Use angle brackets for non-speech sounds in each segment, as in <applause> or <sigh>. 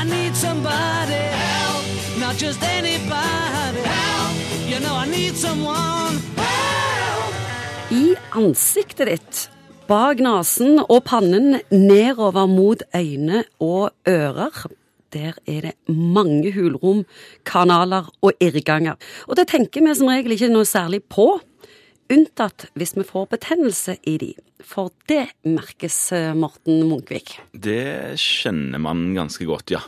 I need somebody help, not just anybody help. You know I need someone help. I ansiktet ditt, bak nesen og pannen, nedover mot øyne og ører, der er det mange hulrom, kanaler og irrganger. Og det tenker vi som regel ikke noe særlig på, unntatt hvis vi får betennelse i de. For det merkes, eh, Morten Munkvik. Det kjenner man ganske godt, ja.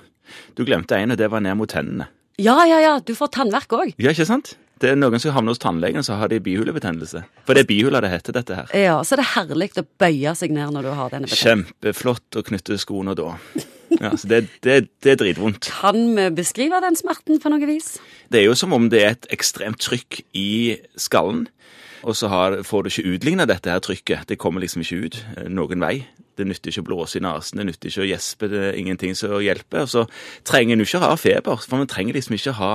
Du glemte en, og det var ned mot tennene. Ja, ja, ja, du får tannverk òg. Ja, ikke sant? Det er Noen som havner hos tannlegen, så har de bihulebetennelse. For det er bihula det heter, dette her. Ja, så det er herlig å bøye seg ned når du har denne betennelsen. Kjempeflott å knytte skoene da. Ja, så det, det, det er dritvondt. Kan vi beskrive den smerten på noe vis? Det er jo som om det er et ekstremt trykk i skallen, og så har, får du ikke utligna dette her trykket. Det kommer liksom ikke ut eh, noen vei. Det nytter ikke å blåse i nesen, det nytter ikke å gjespe, det er ingenting som hjelper. Og så trenger en jo ikke å ha feber, for man trenger liksom ikke å ha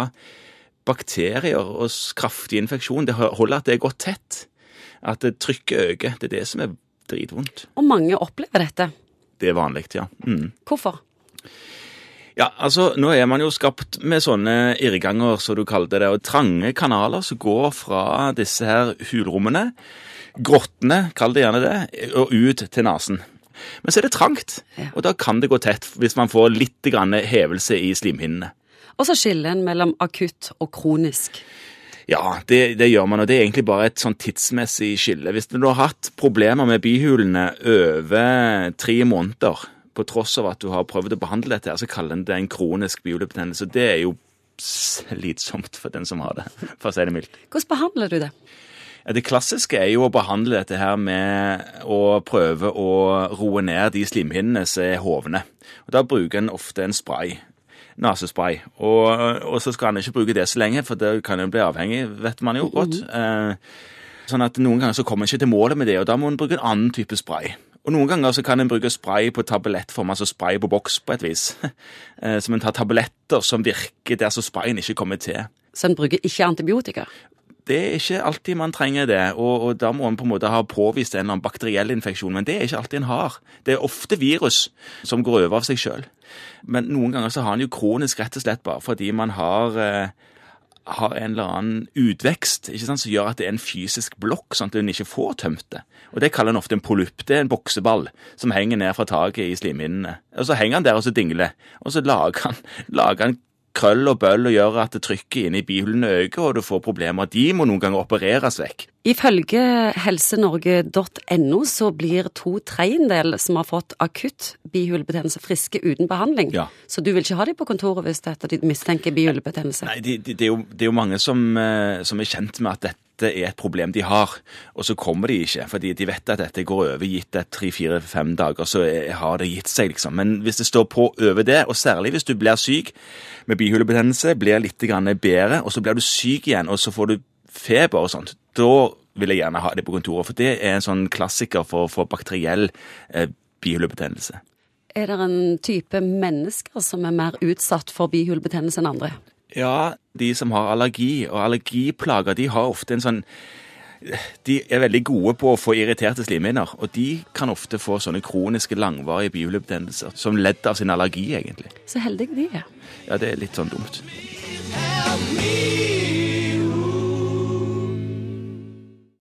bakterier og kraftig infeksjon. Det holder at det er godt tett. At trykket øker. Det er det som er dritvondt. Og mange opplever dette. Det er vanlig, ja. Mm. Hvorfor? Ja, altså, nå er man jo skapt med sånne irrganger, som du kalte det, og trange kanaler som går fra disse her hulrommene, grottene, kall det gjerne det, og ut til nesen. Men så er det trangt, og da kan det gå tett hvis man får litt grann hevelse i slimhinnene. Og så skiller en mellom akutt og kronisk. Ja, det, det gjør man, og det er egentlig bare et sånn tidsmessig skille. Hvis du har hatt problemer med bihulene over tre måneder, på tross av at du har prøvd å behandle dette, her, så kaller en det en kronisk bihulebetennelse. Det er jo slitsomt for den som har det, for å si det mildt. Hvordan behandler du det? Det klassiske er jo å behandle dette her med å prøve å roe ned de slimhinnene som er hovne. Og Da bruker en ofte en spray. Nesespray. Og, og så skal en ikke bruke det så lenge, for det kan en bli avhengig, vet man jo godt. Eh, sånn at noen ganger så kommer en ikke til målet med det, og da må en bruke en annen type spray. Og noen ganger så kan en bruke spray på tablettform, altså spray på boks på et vis. Så <laughs> som en tar tabletter som virker der så sprayen ikke kommer til. Så en bruker ikke antibiotika? Det er ikke alltid man trenger det, og, og da må man på en måte ha påvist en eller annen bakteriell infeksjon, men det er ikke alltid en har. Det er ofte virus som går over av seg sjøl. Men noen ganger så har en jo kronisk rett og slett bare fordi man har, eh, har en eller annen utvekst ikke sant, som gjør at det er en fysisk blokk, sånn at en ikke får tømt det. Og det kaller en ofte en polypp. Det er en bokseball som henger ned fra taket i slimhinnene. Og så henger han der og så dingler, og så lager han, lager han krøll og bøll og gjør at trykket inne i bihulene øker, og du får problemer. De må noen ganger opereres vekk. Ifølge helsenorge.no så blir to tredjedel som har fått akutt bihulebetennelse friske uten behandling. Ja. Så du vil ikke ha dem på kontoret hvis de mistenker bihulebetennelse? Nei, det det, de er, jo, det er jo mange som, eh, som er kjent med at dette er et problem de har, og så kommer de ikke, fordi de vet at dette går over. Gitt et tre, fire, fem dager, så har det gitt seg, liksom. Men hvis det står på over det, og særlig hvis du blir syk med bihulebetennelse, blir litt bedre, og så blir du syk igjen, og så får du feber og sånt, da vil jeg gjerne ha det på kontoret, for det er en sånn klassiker for, for bakteriell eh, bihulebetennelse. Er det en type mennesker som er mer utsatt for bihulebetennelse enn andre? Ja, de som har allergi, og allergiplager, de har ofte en sånn De er veldig gode på å få irriterte slimhinner, og de kan ofte få sånne kroniske, langvarige bihulebetennelser som ledd av sin allergi, egentlig. Så heldige de er. Ja, det er litt sånn dumt. Help me